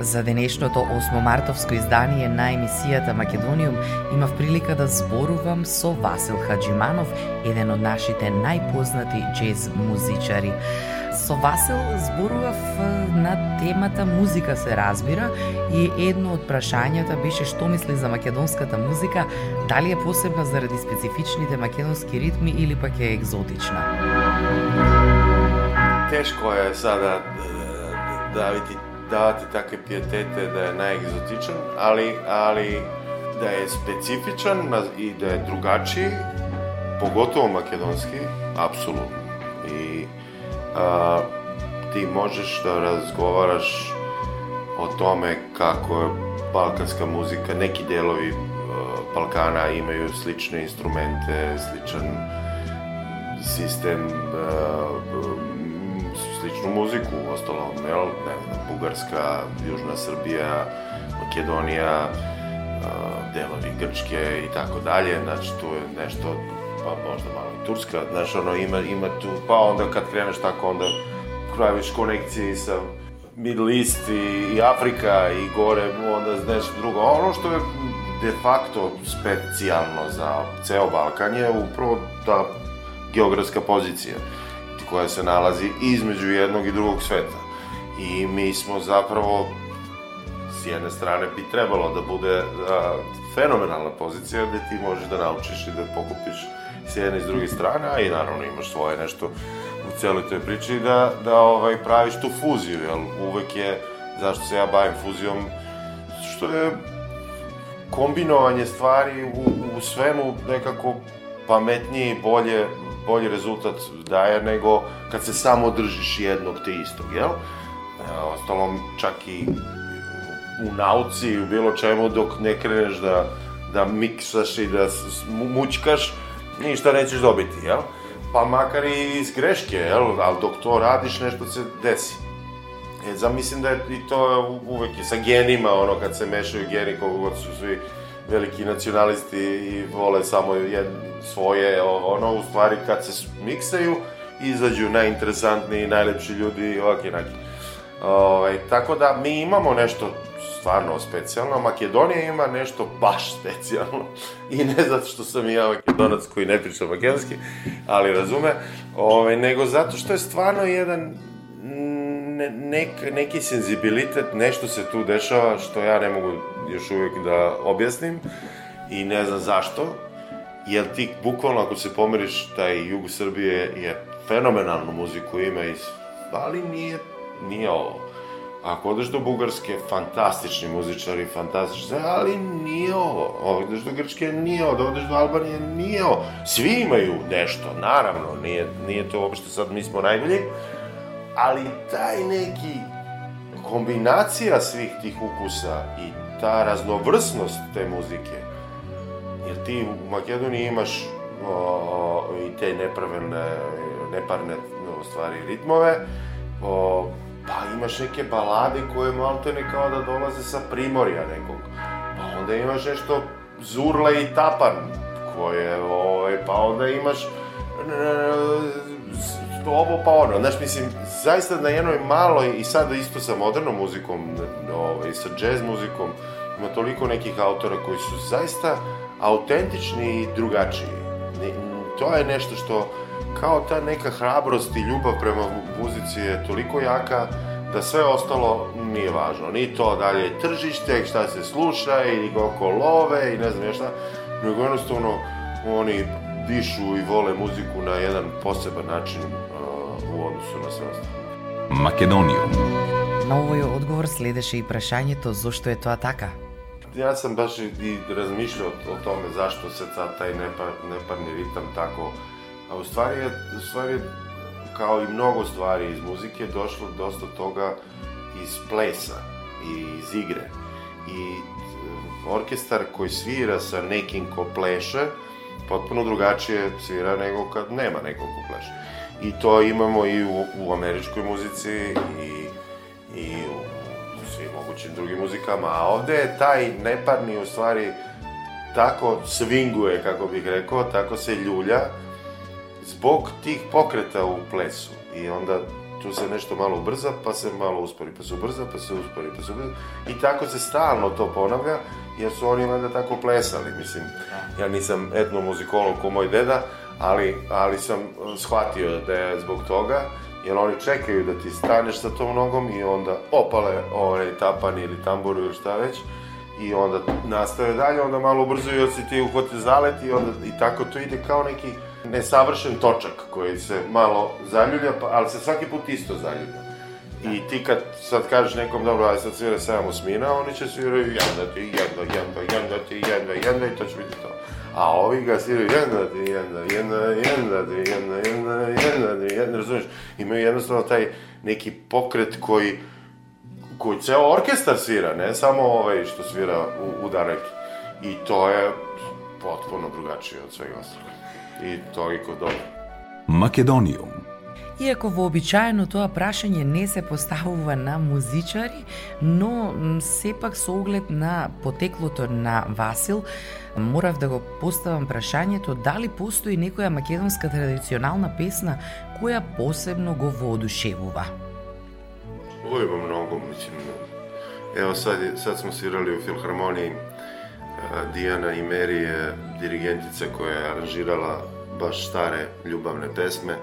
За денешното 8 мартовско издание на емисијата Македониум имав прилика да зборувам со Васил Хаджиманов, еден од нашите најпознати джез музичари. Со Васил зборував на темата музика се разбира и едно од прашањата беше што мисли за македонската музика, дали е посебна заради специфичните македонски ритми или пак е екзотична. Тешко е сада да видите davati takve pijetete da je najegzotičan, ali, ali da je specifičan i da je drugačiji, pogotovo makedonski, apsolutno. I a, ti možeš da razgovaraš o tome kako je balkanska muzika, neki delovi Balkana imaju slične instrumente, sličan sistem sličnu muziku, u ostalom, jel, ne znam, Bugarska, Južna Srbija, Makedonija, delovi Grčke i tako dalje, znači tu je nešto, pa možda malo i Turska, znaš, ono, ima, ima tu, pa onda kad kreneš tako, onda praviš konekcije sa Middle East i, i Afrika i gore, onda nešto drugo. Ono što je de facto specijalno za ceo Balkan je upravo ta geografska pozicija koja se nalazi između jednog i drugog sveta. I mi smo zapravo, s jedne strane bi trebalo da bude a, fenomenalna pozicija gde ti možeš da naučiš i da pokupiš s jedne i s druge strane, a i naravno imaš svoje nešto u celoj toj priči da, da ovaj, praviš tu fuziju, jel uvek je, zašto se ja bavim fuzijom, što je kombinovanje stvari u, u svemu nekako pametnije i bolje bolji rezultat daje nego kad se samo držiš jednog te istog, jel? E, ostalom, čak i u nauci i u bilo čemu dok ne kreneš da, da miksaš i da mućkaš, ništa nećeš dobiti, jel? Pa makar i iz greške, jel? Ali dok to radiš, nešto se desi. E, zamislim da je i to uvek i sa genima, ono, kad se mešaju geni, koliko god su svi veliki nacionalisti i vole samo jed, svoje, ono, u stvari kad se miksaju, izađu najinteresantniji, najlepši ljudi, ovak i naki. Ovaj, tako da mi imamo nešto stvarno specijalno, Makedonija ima nešto baš specijalno i ne zato što sam ja makedonac koji ne priča makedonski, ali razume, ovaj, nego zato što je stvarno jedan ne, nek, neki senzibilitet, nešto se tu dešava što ja ne mogu još uvijek da objasnim i ne znam zašto, jer ti bukvalno ako se pomeriš taj jug Srbije je fenomenalnu muziku ima i ali nije, nije ovo. Ako odeš do Bugarske, fantastični muzičari, fantastični, ali nije ovo. Odeš do Grčke, nije ovo. Odeš do Albanije, nije ovo. Svi imaju nešto, naravno, nije, nije to uopšte sad mi smo najbolji, ali taj neki kombinacija svih tih ukusa i ta raznovrsnost te muzike, jer ti u Makedoniji imaš o, i te nepravilne, neparne no, stvari ritmove, o, pa imaš neke balade koje malte ne kao da dolaze sa primorja nekog, pa onda imaš nešto zurle i tapan, koje, ovaj, pa onda imaš ovo pa ono, znaš, mislim, zaista na jednoj maloj, i sada isto sa modernom muzikom, ovaj, sa jazz muzikom, ima toliko nekih autora koji su zaista autentični i drugačiji. To je nešto što, kao ta neka hrabrost i ljubav prema muzici je toliko jaka, da sve ostalo nije važno. Ni to dalje tržište, šta se sluša i koliko love i ne znam ja šta, nego jednostavno oni dišu i vole muziku na jedan poseban način во односу на странство. Македонија. На овој одговор следеше и прашањето зошто е тоа така. Јас сам баш и размишлял о томе зашто се тај непар, непарни ритам тако. А уствари, уствари као и многу ствари из музике дошло доста тога из плеса и из игре. И э, оркестар кој свира со неким ко плеше, potpuno drugačije свира него kad нема некој ко плеше. I to imamo i u, u američkoj muzici i, i u, u svim mogućim drugim muzikama, a ovde je taj neparni u stvari tako svinguje, kako bih rekao, tako se ljulja, zbog tih pokreta u plesu. I onda tu se nešto malo ubrza, pa se malo uspori, pa se ubrza, pa se uspori, pa se ubrza. I tako se stalno to ponavlja, jer su oni onda tako plesali. Mislim, ja nisam etnomuzikolog ko moj deda, ali, ali sam uh, shvatio da je zbog toga, jer oni čekaju da ti staneš sa tom nogom i onda opale onaj tapan ili tamburu ili šta već, i onda nastave dalje, onda malo ubrzaju, jer si ti uhvate zalet i onda i tako to ide kao neki nesavršen točak koji se malo zaljulja, pa, ali se svaki put isto zaljulja. I ti kad sad kažeš nekom, dobro, aj sad svira 7 osmina, oni će sviraju jedna ti, jedna, jedna, jedna ti, jedna, jedna i to će biti to. А овие га свират јенда, три, јенда, јенда, јенда, три, јенда, една, една, три, една, разумеш? Имају едноставно тај неки покрет кој кој цел оркестар свира, не само овој што свира у, ударек. И тоа е потпуно другачие од свега остало. И тоа е код добро. Македониум Иако вообичаено тоа прашање не се поставува на музичари, но сепак со оглед на потеклото на Васил, морав да го поставам прашањето дали постои некоја македонска традиционална песна која посебно го воодушевува. О, има многу, мислим. Ево сад, сад смо свирали у филхармонии Dijana i Meri je dirigentica koja je aranžirala baš stare ljubavne pesme,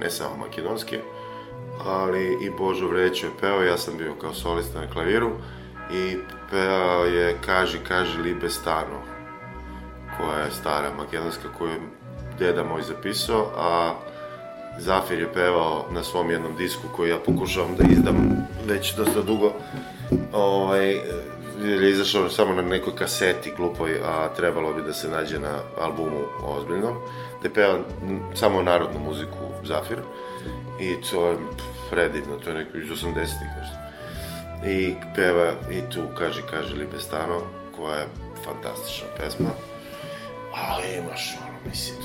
ne samo makedonske, ali i Božo Vrećo je peo, ja sam bio kao solista na klaviru i peo je Kaži, kaži Libe Stano, koja je stara makedonska koju je deda moj zapisao, a Zafir je pevao na svom jednom disku koji ja pokušavam da izdam već dosta dugo. Ovaj, je izašao samo na nekoj kaseti glupoj, a trebalo bi da se nađe na albumu ozbiljnom, da je peva samo narodnu muziku Zafir i to je predivno, to je neko iz 80-ih nešto. I peva i tu kaže, kaže Libestano, koja je fantastična pesma, ali imaš ono, mislim,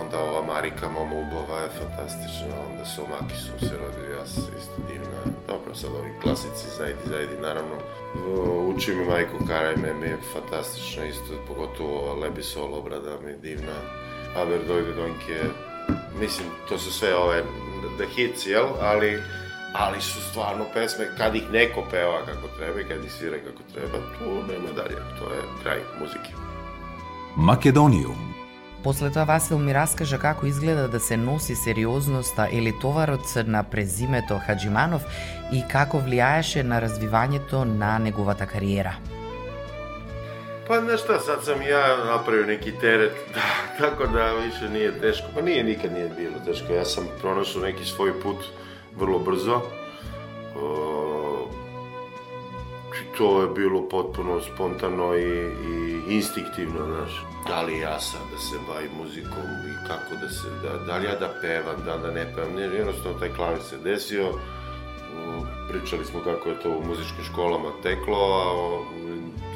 onda ova Marika Momo Ubova je fantastična, onda su Maki su se rodili, ja sam isto divna. Dobro, sad ovi klasici, Zajdi, Zajdi, naravno. Uči mi Majko Karajme, mi je fantastična isto, pogotovo ova Lebi Sol obrada mi je divna. Aber Dojde Donke, mislim, to su sve ove the hits, jel? Ali, ali su stvarno pesme, kad ih neko peva kako treba i kad ih svira kako treba, tu nema dalje, to je kraj muzike. Македониум После тоа Васил ми раскажа како изгледа да се носи сериозноста или товарот на презимето Хаджиманов и како влијаеше на развивањето на неговата кариера. Па нешта, сад сам ја направил неки терет, да, така да више nije тешко. Па nije, никад nije било тешко. Јас сам пронашao неки свој пут vrlo brzo. To je bilo potpuno spontano i, i instinktivno, znaš. Da li ja sad da se bavim muzikom i kako da se, da, da li ja da pevam, da da ne pevam, ne, jednostavno taj klavir se desio, pričali smo kako je to u muzičkim školama teklo, a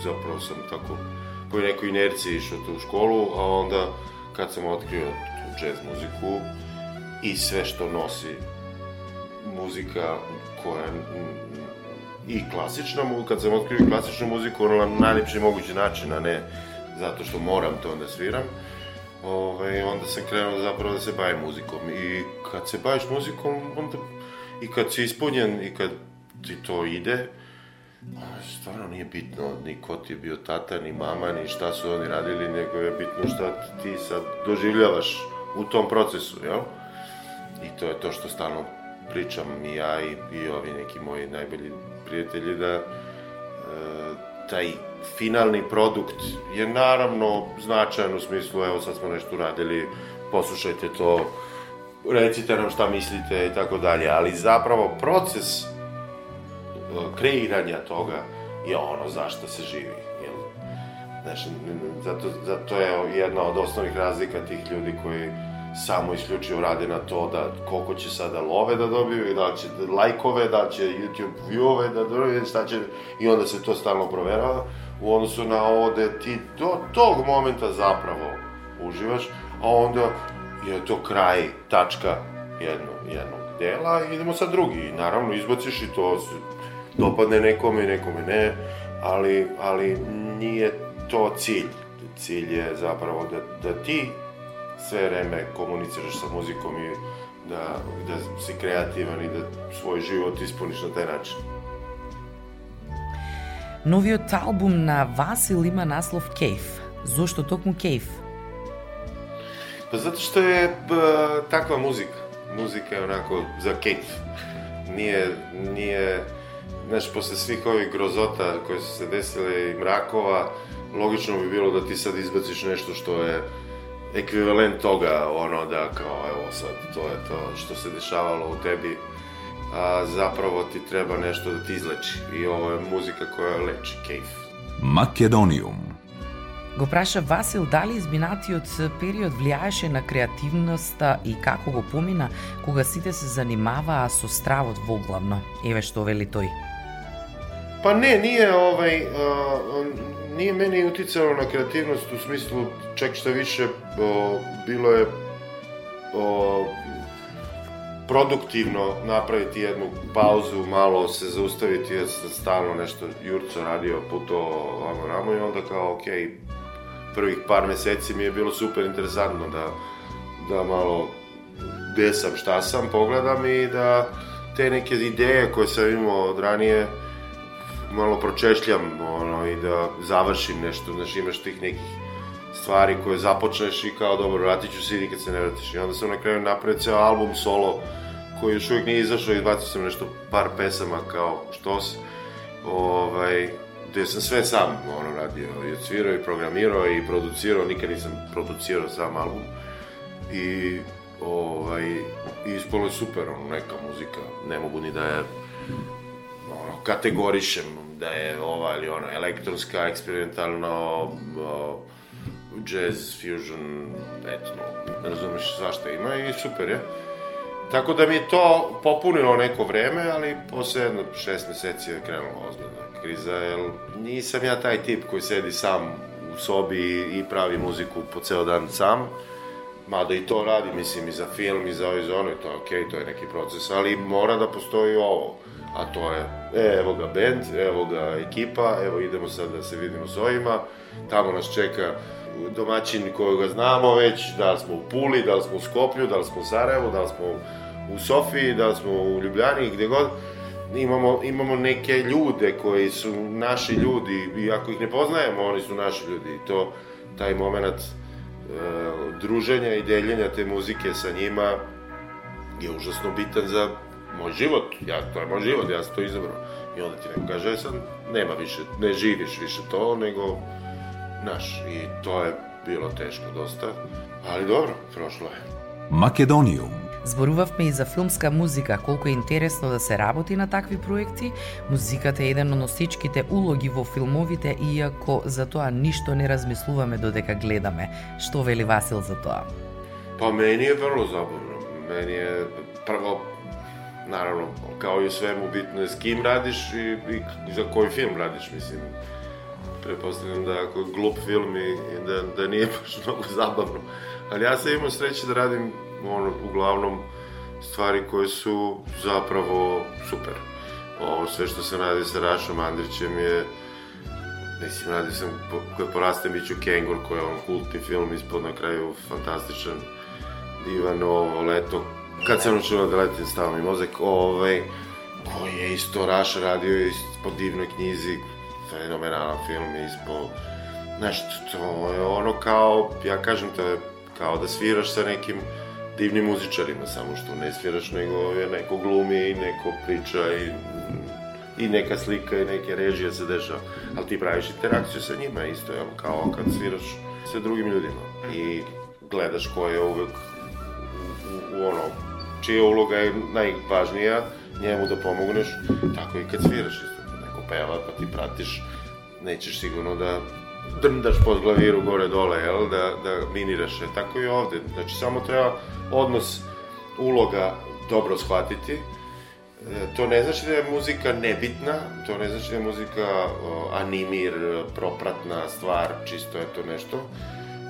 zapravo sam tako po nekoj inerciji išao tu u školu, a onda kad sam otkrio tu jazz muziku i sve što nosi muzika koja i klasična, kad sam otkrio klasičnu muziku, na najljepši mogući način, a ne zato što moram to da sviram, ovaj, onda sam krenuo zapravo da se bavim muzikom. I kad se baviš muzikom, onda i kad si ispunjen i kad ti to ide, stvarno nije bitno ni ko ti je bio tata, ni mama, ni šta su oni radili, nego je bitno šta ti sad doživljavaš u tom procesu, jel? I to je to što stalno pričam i ja i, i ovi neki moji najbolji prijatelji da e, taj finalni produkt je naravno značajan u smislu, evo sad smo nešto uradili, poslušajte to, recite nam šta mislite i tako dalje, ali zapravo proces e, kreiranja toga je ono zašto se živi. Jel? Znači, zato, zato je jedna od osnovnih razlika tih ljudi koji samo isključivo rade na to da koliko će sada love da dobiju i da će lajkove, da će YouTube viewove da dobiju, šta će, i onda se to stalno proverava u odnosu na ovo da ti do tog momenta zapravo uživaš, a onda je to kraj, tačka jedno, jednog dela i idemo sad drugi. I naravno izbaciš i to dopadne nekome nekome ne, ali, ali nije to cilj. Cilj je zapravo da, da ti све време комуницираш со музиком и да, да си креативен и да свој живот исполниш на тај начин. Новиот албум на Васил има наслов Кейф. Зошто токму Кейф? Па затоа што е ба, таква музика. Музика е онако за кейф. Ние, ние, знаеш, после свих овие грозота кои се, десиле и мракова, логично би било да ти сад избациш нешто што е еквивалент тога, оно да као ево сад тоа е тоа што се дешавало у теби, а заправо ти треба нешто да ти излечи и ова е музика која лечи кејф. Македониум Го праша Васил дали избинатиот период влијаеше на креативноста и како го помина кога сите се занимаваа со стравот во главно. Еве што вели тој. Pa ne, nije ovaj, a, nije meni uticalo na kreativnost u smislu čak šta više o, bilo je o, produktivno napraviti jednu pauzu, malo se zaustaviti, jer sam stalno nešto Jurco radio, puto vamo ramo i onda kao, ok, prvih par meseci mi je bilo super interesantno da, da malo gde sam, šta sam, pogledam i da te neke ideje koje sam imao od ranije malo pročešljam ono, i da završim nešto, znači imaš tih nekih stvari koje započneš i kao dobro, vratit ću se i kad se ne vratiš. I onda sam na kraju napravio ceo album solo koji još uvijek nije izašao i bacio sam nešto par pesama kao štos. Ovaj, gde sam sve sam ono radio, i odsvirao i programirao i producirao, nikad nisam producirao sam album. I ovaj, i ispalo je super, ono, neka muzika, ne mogu ni da je kategorišem da je ova ili ona elektronska, eksperimentalno, jazz, fusion, etno, razumeš, svašta ima i super je. Tako da mi je to popunilo neko vreme, ali posle jedno šest meseci je krenula ozbiljna kriza, jer nisam ja taj tip koji sedi sam u sobi i pravi muziku po ceo dan sam. Mada i to radi, mislim, i za film, i za ovo i za ono, i to je okej, okay, to je neki proces, ali mora da postoji ovo a to je, e, evo ga band, evo ga ekipa, evo idemo sad da se vidimo s ovima, tamo nas čeka domaćin kojega znamo već, da li smo u Puli, da li smo u Skoplju, da li smo u Sarajevu, da li smo u Sofiji, da li smo u Ljubljani, gde god, imamo, imamo neke ljude koji su naši ljudi, i ako ih ne poznajemo, oni su naši ljudi, i to, taj moment e, druženja i deljenja te muzike sa njima je užasno bitan za мој живот, ја, тоа е мој живот, јас тоа изабрав. И онда ти некој каже, сам, нема више, не живиш више тоа, него, наш, и тоа е било тешко доста, али добро, прошло е. Македониум Зборувавме и за филмска музика, колку е интересно да се работи на такви проекти. Музиката е еден од носичките улоги во филмовите, иако за тоа ништо не размислуваме додека гледаме. Што вели Васил за тоа? Па мене е врло забавно. Мене е прво naravno, kao i u svemu, bitno je s kim radiš i, i za koji film radiš, mislim. Prepostavljam da ako je glup film i, da, da nije baš mnogo zabavno. Ali ja sam imao sreće da radim, ono, uglavnom, stvari koje su zapravo super. Ovo sve što se radi sa Rašom Andrićem je mislim, radio sam, kada porastem biću Kengur, koji je on kultni film, ispod na kraju fantastičan, divan ovo leto, kad sam učila da letim stavni mozak, ovaj, koji je isto Raš radio ispod divnoj knjizi, fenomenalan film, ispod, znaš, to je ono kao, ja kažem to je kao da sviraš sa nekim divnim muzičarima, samo što ne sviraš, nego je neko glumi i neko priča i i neka slika i neke režije se dešava. Ali ti praviš interakciju sa njima isto, jel, kao kad sviraš sa drugim ljudima. I gledaš ko je uvek u, u, u ono, čija uloga je najvažnija, njemu da pomogneš, tako i kad sviraš isto, kad neko peva pa ti pratiš, nećeš sigurno da drndaš pod glaviru gore dole, jel, da, da miniraš. E, tako i ovde. Znači, samo treba odnos uloga dobro shvatiti. E, to ne znači da je muzika nebitna, to ne znači da je muzika animir, propratna stvar, čisto je to nešto.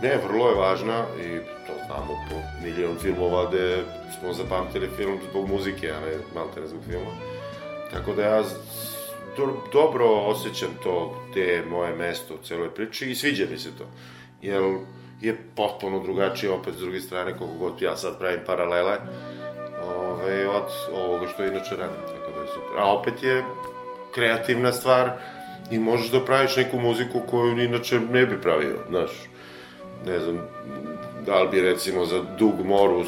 Ne, vrlo je važna i to znamo po milion filmova gde smo zapamtili film zbog muzike, a ne malte ne zbog filma. Tako da ja do, dobro osjećam to, te moje mesto u celoj priči i sviđa mi se to. Jer je potpuno drugačije opet s druge strane koliko god ja sad pravim paralele ove, od ovoga što inače radim, tako da je super. A opet je kreativna stvar i možeš da praviš neku muziku koju inače ne bi pravio, znaš. не знам, дали би рецимо за дуг мору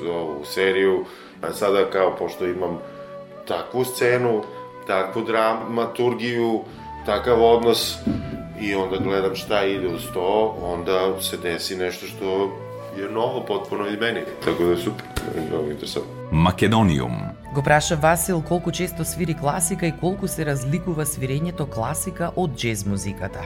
ову серију, а сада као пошто имам такву сцену, такву драматургију, такав однос и онда гледам шта иде уз то, онда се деси нешто што е ново потпуно и мене. Така да супер, многу интересантно. Македониум. Го праша Васил колку често свири класика и колку се разликува свирењето класика од джез музиката.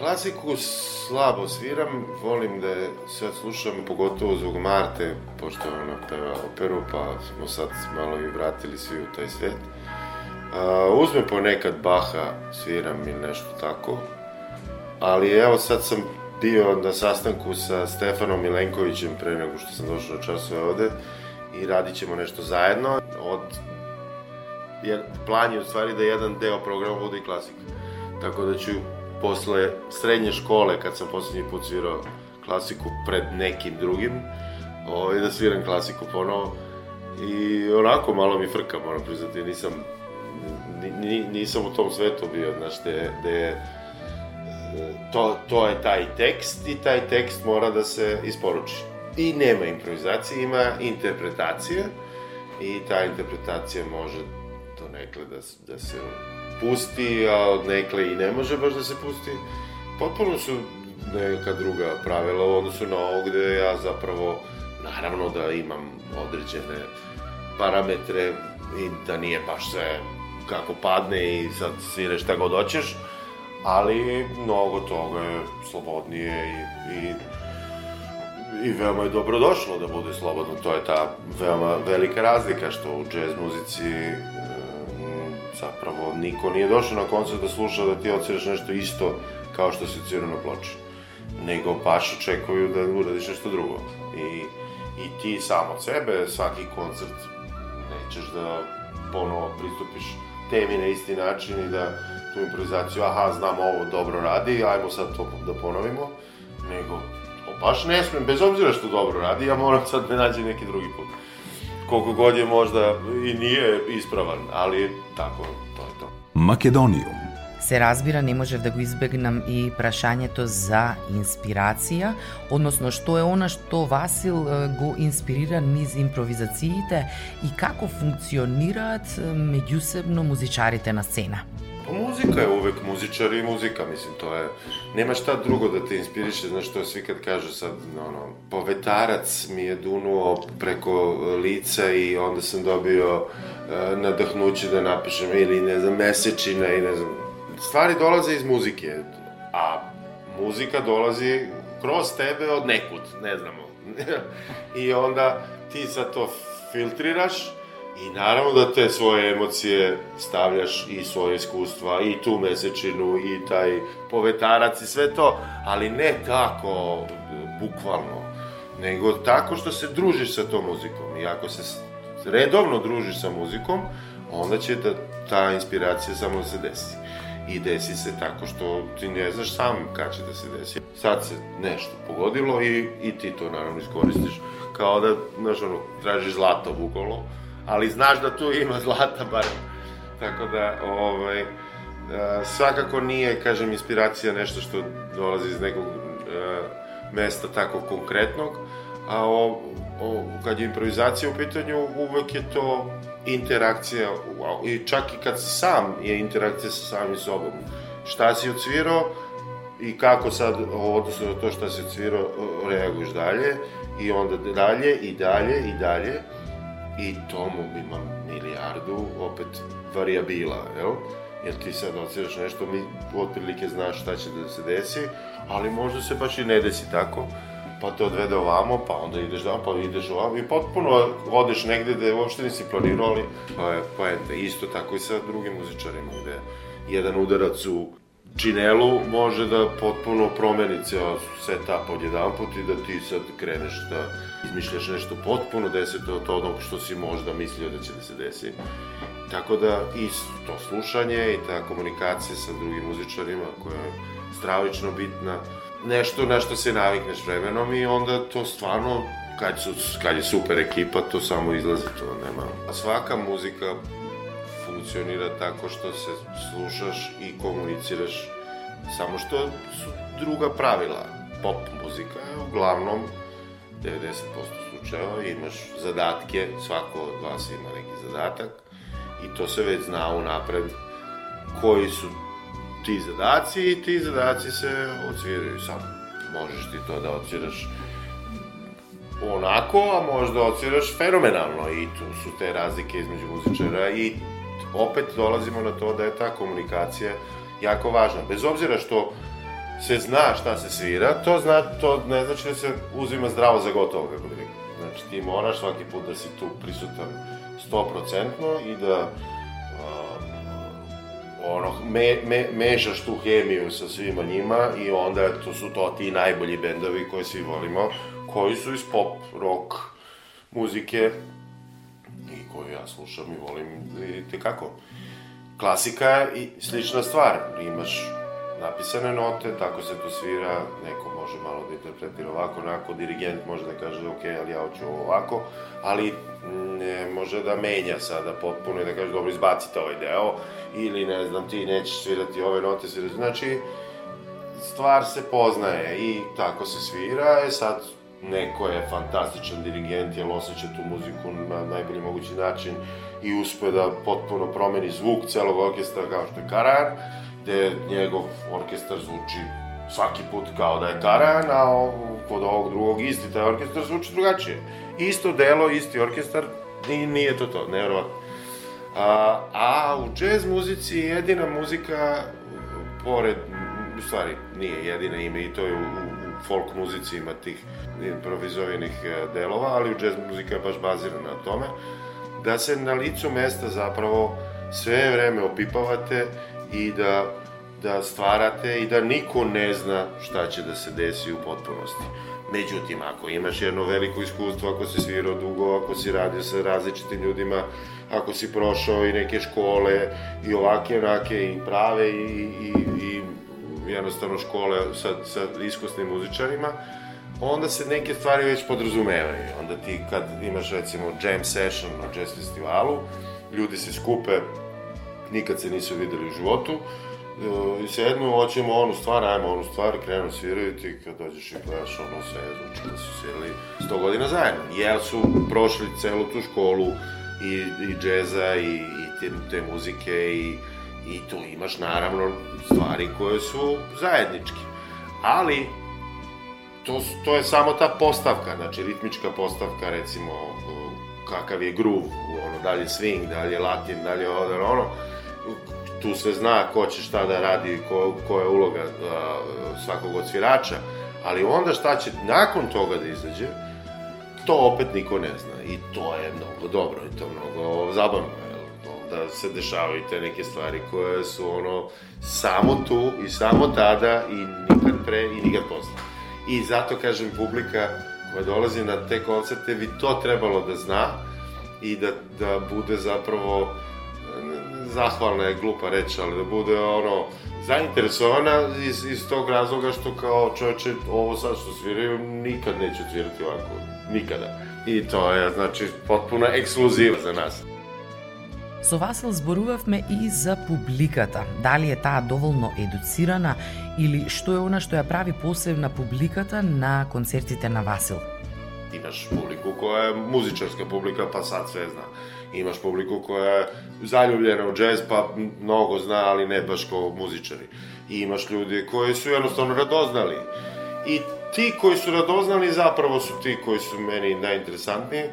Klasiku slabo sviram, volim da je sad slušam, pogotovo zbog Marte, pošto ona peva operu, pa smo sad malo i vratili svi u taj svet. Uh, uzme ponekad Baha, sviram ili nešto tako, ali evo sad sam bio na sastanku sa Stefanom Milenkovićem pre nego što sam došao na časove ovde i radit ćemo nešto zajedno. Od, je, plan je u stvari da jedan deo programa bude i klasika. Tako da ću posle srednje škole, kad sam poslednji put svirao klasiku pred nekim drugim, ovaj, da sviram klasiku ponovo. I onako malo mi frka, moram priznati, nisam, ni, nisam u tom svetu bio, znaš, gde je to, to je taj tekst i taj tekst mora da se isporuči. I nema improvizacije, ima interpretacija i ta interpretacija može to nekle da, da se pusti, a od nekle i ne može baš da se pusti. Potpuno su neka druga pravila u odnosu na ovo gde ja zapravo, naravno da imam određene parametre i da nije baš sve kako padne i sad sviraš šta god hoćeš, ali mnogo toga je slobodnije i, i i veoma je dobro došlo da bude slobodno. To je ta veoma velika razlika što u džez muzici zapravo niko nije došao na koncert da sluša da ti ociraš nešto isto kao što si odsvirao na ploči. Nego baš očekuju da uradiš nešto drugo. I, I ti sam od sebe, svaki koncert, nećeš da ponovo pristupiš temi na isti način i da tu improvizaciju, aha, znam ovo dobro radi, ajmo sad to da ponovimo, nego baš ne smem, bez obzira što dobro radi, ja moram sad da nađem neki drugi put. Koliko god je možda i nije ispravan, ali tako, to je to. Македониум. Се разбира, не можев да го избегнам и прашањето за инспирација, односно што е она што Васил е, го инспирира низ импровизациите и како функционираат е, меѓусебно музичарите на сцена. Pa muzika je uvek muzičar i muzika, mislim, to je... Nema šta drugo da te inspiriše, znaš što svi kad kažu sad, ono, povetarac mi je dunuo preko lica i onda sam dobio uh, nadahnuće da napišem ili, ne znam, mesečina i ne znam... Stvari dolaze iz muzike, a muzika dolazi kroz tebe od nekud, ne znamo. I onda ti sad to filtriraš I naravno da te svoje emocije stavljaš i svoje iskustva, i tu mesečinu, i taj povetarac i sve to, ali ne tako bukvalno, nego tako što se družiš sa tom muzikom. I ako se redovno družiš sa muzikom, onda će da, ta inspiracija samo da se desi. I desi se tako što ti ne znaš sam kad će da se desi. Sad se nešto pogodilo i, i ti to naravno iskoristiš kao da, znaš, ono, tražiš zlato bukvalno, ali znaš da tu ima zlata bar. Tako da, ovaj, svakako nije, kažem, inspiracija nešto što dolazi iz nekog mesta tako konkretnog, a o, o, kad je improvizacija u pitanju, uvek je to interakcija, i čak i kad si sam je interakcija sa samim sobom. Šta si odsvirao i kako sad, odnosno na to šta si odsvirao, reaguješ dalje, i onda dalje, i dalje, i dalje, i tomu ima milijardu, opet, variabila, jel? jer ti sad odsviraš nešto, mi otprilike znaš šta će da se desi, ali možda se baš i ne desi tako, pa te odvede ovamo, pa onda ideš da, pa ideš ovamo i potpuno odeš negde gde uopšte nisi planirao, ali pa je poenta. Isto tako i sa drugim muzičarima, gde jedan udarac u činelu može da potpuno promeni ceo setup od jedan put i da ti sad kreneš da izmišljaš nešto potpuno deseto od onog što si možda mislio da će da se desi. Tako da i to slušanje i ta komunikacija sa drugim muzičarima koja je stravično bitna, nešto na što se navikneš vremenom i onda to stvarno kad, su, kad je super ekipa, to samo izlazi, to nema. A svaka muzika funkcionira tako što se slušaš i komuniciraš, samo što su druga pravila. Pop muzika je uglavnom 90% slučajeva imaš zadatke, svako od vas ima neki zadatak i to se već zna unapred koji su ti zadaci i ti zadaci se odsviraju sam. Možeš ti to da odsviraš onako, a možda odsviraš fenomenalno i tu su te razlike između muzičara i opet dolazimo na to da je ta komunikacija jako važna. Bez obzira što se zna šta se svira, to, zna, to ne znači da se uzima zdravo za gotovo, kako bi rekao. Znači ti moraš svaki put da si tu prisutan 100% i da ono, me, me, mešaš tu hemiju sa svima njima i onda to su to ti najbolji bendovi koje svi volimo, koji su iz pop, rock, muzike i koju ja slušam i volim. I tekako. Klasika i slična stvar, imaš napisane note, tako se to svira, neko može malo da interpretira ovako, onako, dirigent može da kaže, ok, ali ja hoću ovako, ali ne može da menja sada potpuno i da kaže, dobro, izbacite ovaj deo, ili ne znam, ti nećeš svirati ove note, svirati, znači, stvar se poznaje i tako se svira, e sad, neko je fantastičan dirigent, jer osjeća tu muziku na najbolji mogući način i uspe da potpuno promeni zvuk celog orkestra kao što je Karar, gde njegov orkestar zvuči svaki put kao da je Karajan, a kod ovog drugog isti taj orkestar zvuči drugačije. Isto delo, isti orkestar, nije to to, nevjerovatno. A, a u džez muzici jedina muzika, pored, u stvari nije jedina ime i to je u, u folk muzici ima tih improvizovanih e, delova, ali džez muzika je baš bazirana na tome, da se na licu mesta zapravo sve vreme opipavate i da, da stvarate i da niko ne zna šta će da se desi u potpunosti. Međutim, ako imaš jedno veliko iskustvo, ako si svirao dugo, ako si radio sa različitim ljudima, ako si prošao i neke škole i ovake, onake i prave i, i, i jednostavno škole sa, sa iskusnim muzičarima, onda se neke stvari već podrazumevaju. Onda ti kad imaš recimo jam session na jazz festivalu, ljudi se skupe nikad se nisu videli u životu, e, i sednu, hoćemo onu stvar, ajmo onu stvar, krenu sviraju ti kad dođeš i gledaš ono sve, zvuči da su svirali 100 godina zajedno, jer su prošli celu tu školu i, i džeza i, i te, te muzike i, i tu imaš naravno stvari koje su zajedničke. Ali, to, to je samo ta postavka, znači ritmička postavka, recimo, kakav je groove, ono, da li je swing, da li je latin, da li je ovo, ono, tu se zna ko će šta da radi, ko, ko je uloga a, svakog od svirača, ali onda šta će nakon toga da izađe, to opet niko ne zna. I to je mnogo dobro i to mnogo zabavno, onda se dešavaju te neke stvari koje su ono samo tu i samo tada i nikad pre i nikad posle. I zato kažem publika koja dolazi na te koncerte bi to trebalo da zna i da, da bude zapravo zahvalna je glupa reč, ali da bude ono zainteresovana iz, iz tog razloga što kao čoveče ovo sad što sviraju nikad neće svirati ovako, nikada. I to je znači potpuno ekskluziva za nas. Со Васил зборувавме и за публиката. Дали е таа доволно едуцирана или што е она што ја прави посебна публиката на концертите на Васил? Имаш публику која е музичарска публика, па сад све зна Имаш публику која е zaljubljena u джез, па многу зна, али не баш kao музичари. И имаш луѓе кои су едноставно радознали. И ti koji su radoznali zapravo su ti koji su meni najinteresantniji,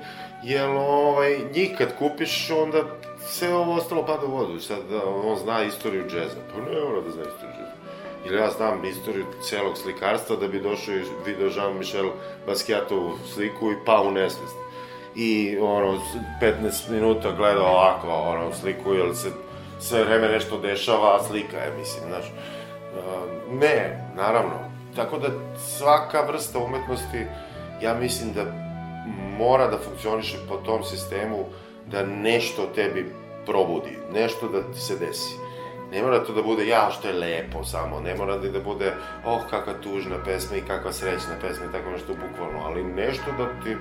jer ovaj, njih kad kupiš, onda sve ovo ostalo pada u vodu. Sad da on zna istoriju džeza. Pa ne mora da zna istoriju džeza. Ili ja znam istoriju celog slikarstva da bi došao i video Jean-Michel Basquiatovu sliku i pao u nesvest. I ono, 15 minuta gleda ovako, ono, sliku, jer se sve vreme nešto dešava, a slika je, mislim, znaš. Ne, naravno. Tako da svaka vrsta umetnosti, ja mislim da mora da funkcioniše po tom sistemu da nešto tebi probudi, nešto da ti se desi. Ne mora to da bude, ja, što je lepo samo, ne mora da, da bude, oh, kakva tužna pesma i kakva srećna pesma i tako nešto bukvalno, ali nešto da ti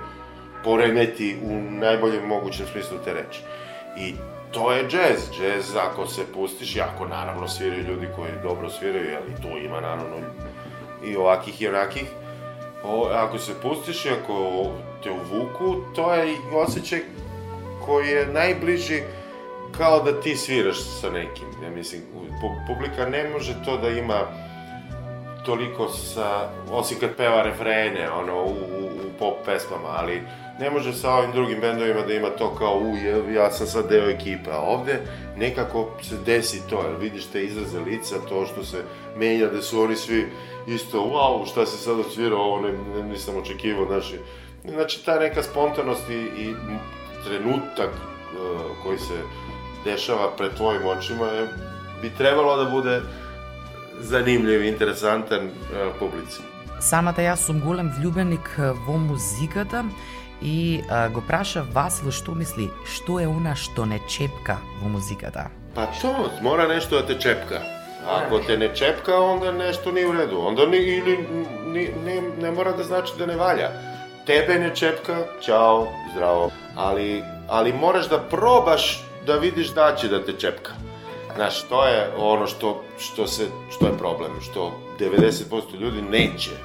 poremeti u najboljem mogućem smislu te reči. I to je džez. Džez, ako se pustiš, jako naravno sviraju ljudi koji dobro sviraju, ali tu ima naravno i ovakih i onakih. O, ako se pustiš i ako te uvuku, to je osjećaj koji je najbliži kao da ti sviraš sa nekim. Ja mislim, publika ne može to da ima toliko sa, osim kad peva refrene, ono, u, u, u pop pesmama, ali ne može sa ovim drugim bendovima da ima to kao, u, ja sam sad deo ekipe, a ovde nekako se desi to, jer vidiš te izraze lica, to što se menja, da su oni svi isto, wow, šta se sad odsvirao, ovo ne, ne, nisam očekivao, znači, znači ta neka spontanost i, i trenutak koji se dešava pred tvojim očima je, bi trebalo da bude zanimljiv, interesantan uh, publici. Самата јас сум голем влюбеник во музиката и а, го праша Васил што мисли, што е она што не чепка во музиката? Па то, мора нешто да те чепка. Ако те не чепка, онда нешто не е у реду. Онда не, или не, не, не мора да значи да не валја. Тебе не чепка, чао, здраво. Али, али мораш да пробаш да видиш да ќе да те чепка. Знаеш, то е оно што, што, се, што е проблем, што 90% ljudi neće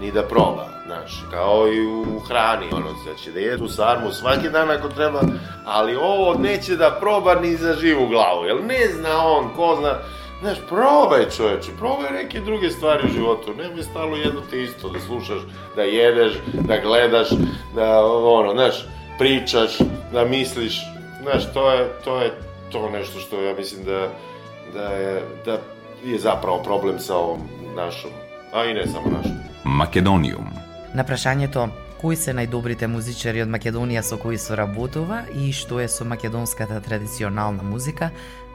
ni da proba, znaš, kao i u hrani, ono, znači da jedu sarmu svaki dan ako treba, ali ovo neće da proba ni za živu glavu, jer ne zna on, ko zna, Знаеш, пробај човече, пробај неки други ствари во животу, ми стало едно те исто, да слушаш, да једеш, да гледаш, да оно, знаеш, причаш, да мислиш. Знаеш, тоа е тоа е тоа нешто што ја мислам да да е да е заправо проблем со овој нашом, а и не само нашом. Македониум. На прашањето кои се најдобрите музичари од Македонија со кои соработува и што е со македонската традиционална музика,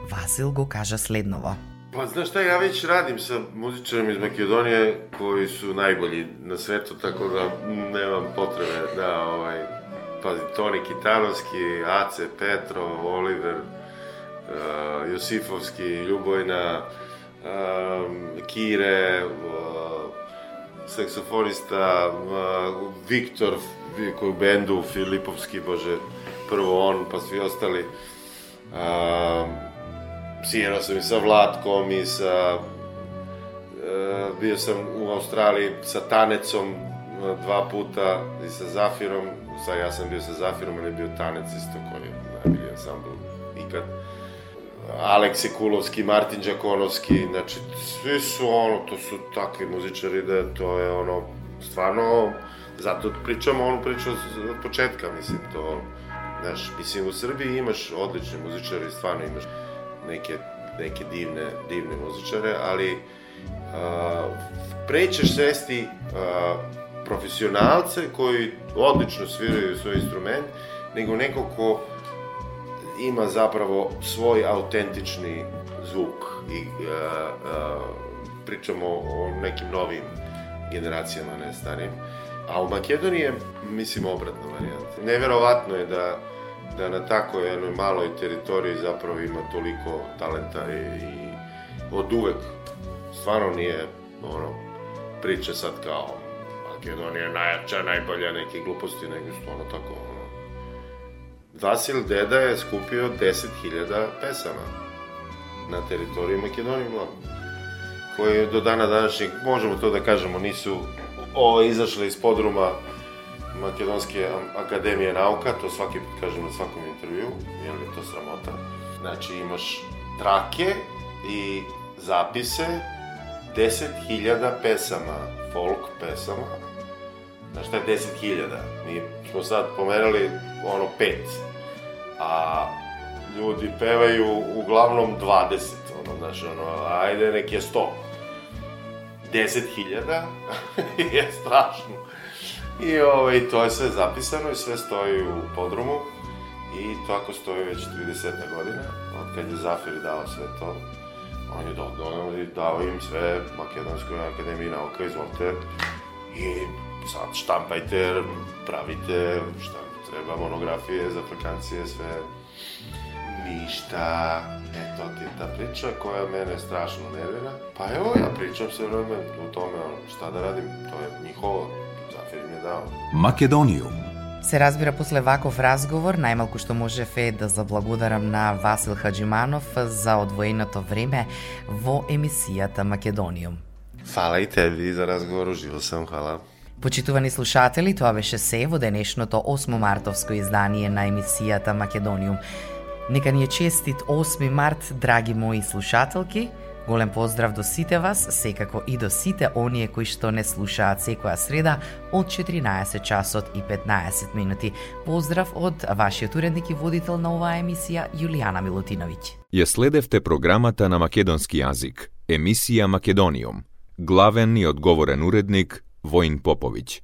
Васил го кажа следново. Па знаеш šta, ja već radim sa muzičarima iz Makedonije koji su najbolji na svetu, tako da nemam potrebe da, ovaj, pazi, Toni Kitanovski, Ace, Petrov, Oliver, uh, Josifovski, Ljubojna, uh, Kire, uh, saksofonista, uh, Viktor, koji u bendu, Filipovski, bože, prvo on, pa svi ostali. Uh, svirao sam i sa Vlatkom i sa... Uh, bio sam u Australiji sa Tanecom uh, dva puta i sa Zafirom. Sad ja sam bio sa Zafirom, ali je bio Tanec isto koji je najbolji ansambl ikad. Aleks Kulovski, Martin Đakonovski, znači svi su ono, to su takvi muzičari da to je ono, stvarno, zato pričamo onu priču od početka, mislim, to, znaš, mislim, u Srbiji imaš odlične muzičare, stvarno imaš neke, neke divne, divne muzičare, ali a, prećeš sesti a, profesionalce koji odlično sviraju svoj instrument, nego neko ko ima zapravo svoj autentični zvuk i uh, uh, pričamo o nekim novim generacijama, ne starim. A u Makedoniji je, mislim, obratna varijanta. Neverovatno je da, da na tako jednoj maloj teritoriji zapravo ima toliko talenta i, i od uvek stvarno nije ono, priča sad kao Makedonija je najjača, najbolja, neke gluposti, nego stvarno tako ono, Vasil Deda je skupio 10.000 pesama na teritoriji Makedonije Mlada koje do dana današnjeg, možemo to da kažemo, nisu ove izašle iz podruma Makedonske akademije nauka, to svaki put kažem na svakom intervju, jer je to sramota. Znači imaš trake i zapise 10.000 pesama, folk pesama. Znaš šta je 10.000? Mi smo sad pomerali ono pet a ljudi pevaju uglavnom 20, ono, znaš, ono, ajde, nek je 100. 10.000 je strašno. I ovaj, to je sve zapisano i sve stoji u podrumu. I tako stoji već 30 godina, od kad je Zafir dao sve to. On je dodao i dao im sve Makedonskoj akademiji nauka, izvolite. I sad štampajte, pravite šta treba, monografije za Afrikancije, sve. Ništa. Eto ti ta priča koja mene strašno nervira. Pa evo ja pričam se vreme u tome, šta da radim, to je njihovo, Македониум. Се разбира после ваков разговор, најмалку што можев е да заблагодарам на Васил Хаджиманов за одвоеното време во емисијата Македониум. Фала и теби за разговор, уживо сам, хвала. Почитувани слушатели, тоа беше се во денешното 8 мартовско издание на емисијата Македониум. Нека ни е честит 8 март, драги мои слушателки. Голем поздрав до сите вас, секако и до сите оние кои што не слушаат секоја среда од 14 часот и 15 минути. Поздрав од вашиот уредник и водител на оваа емисија Јулијана Милутиновиќ. Ја следевте програмата на македонски јазик, емисија Македониум. Главен и одговорен уредник Воин Поповиќ.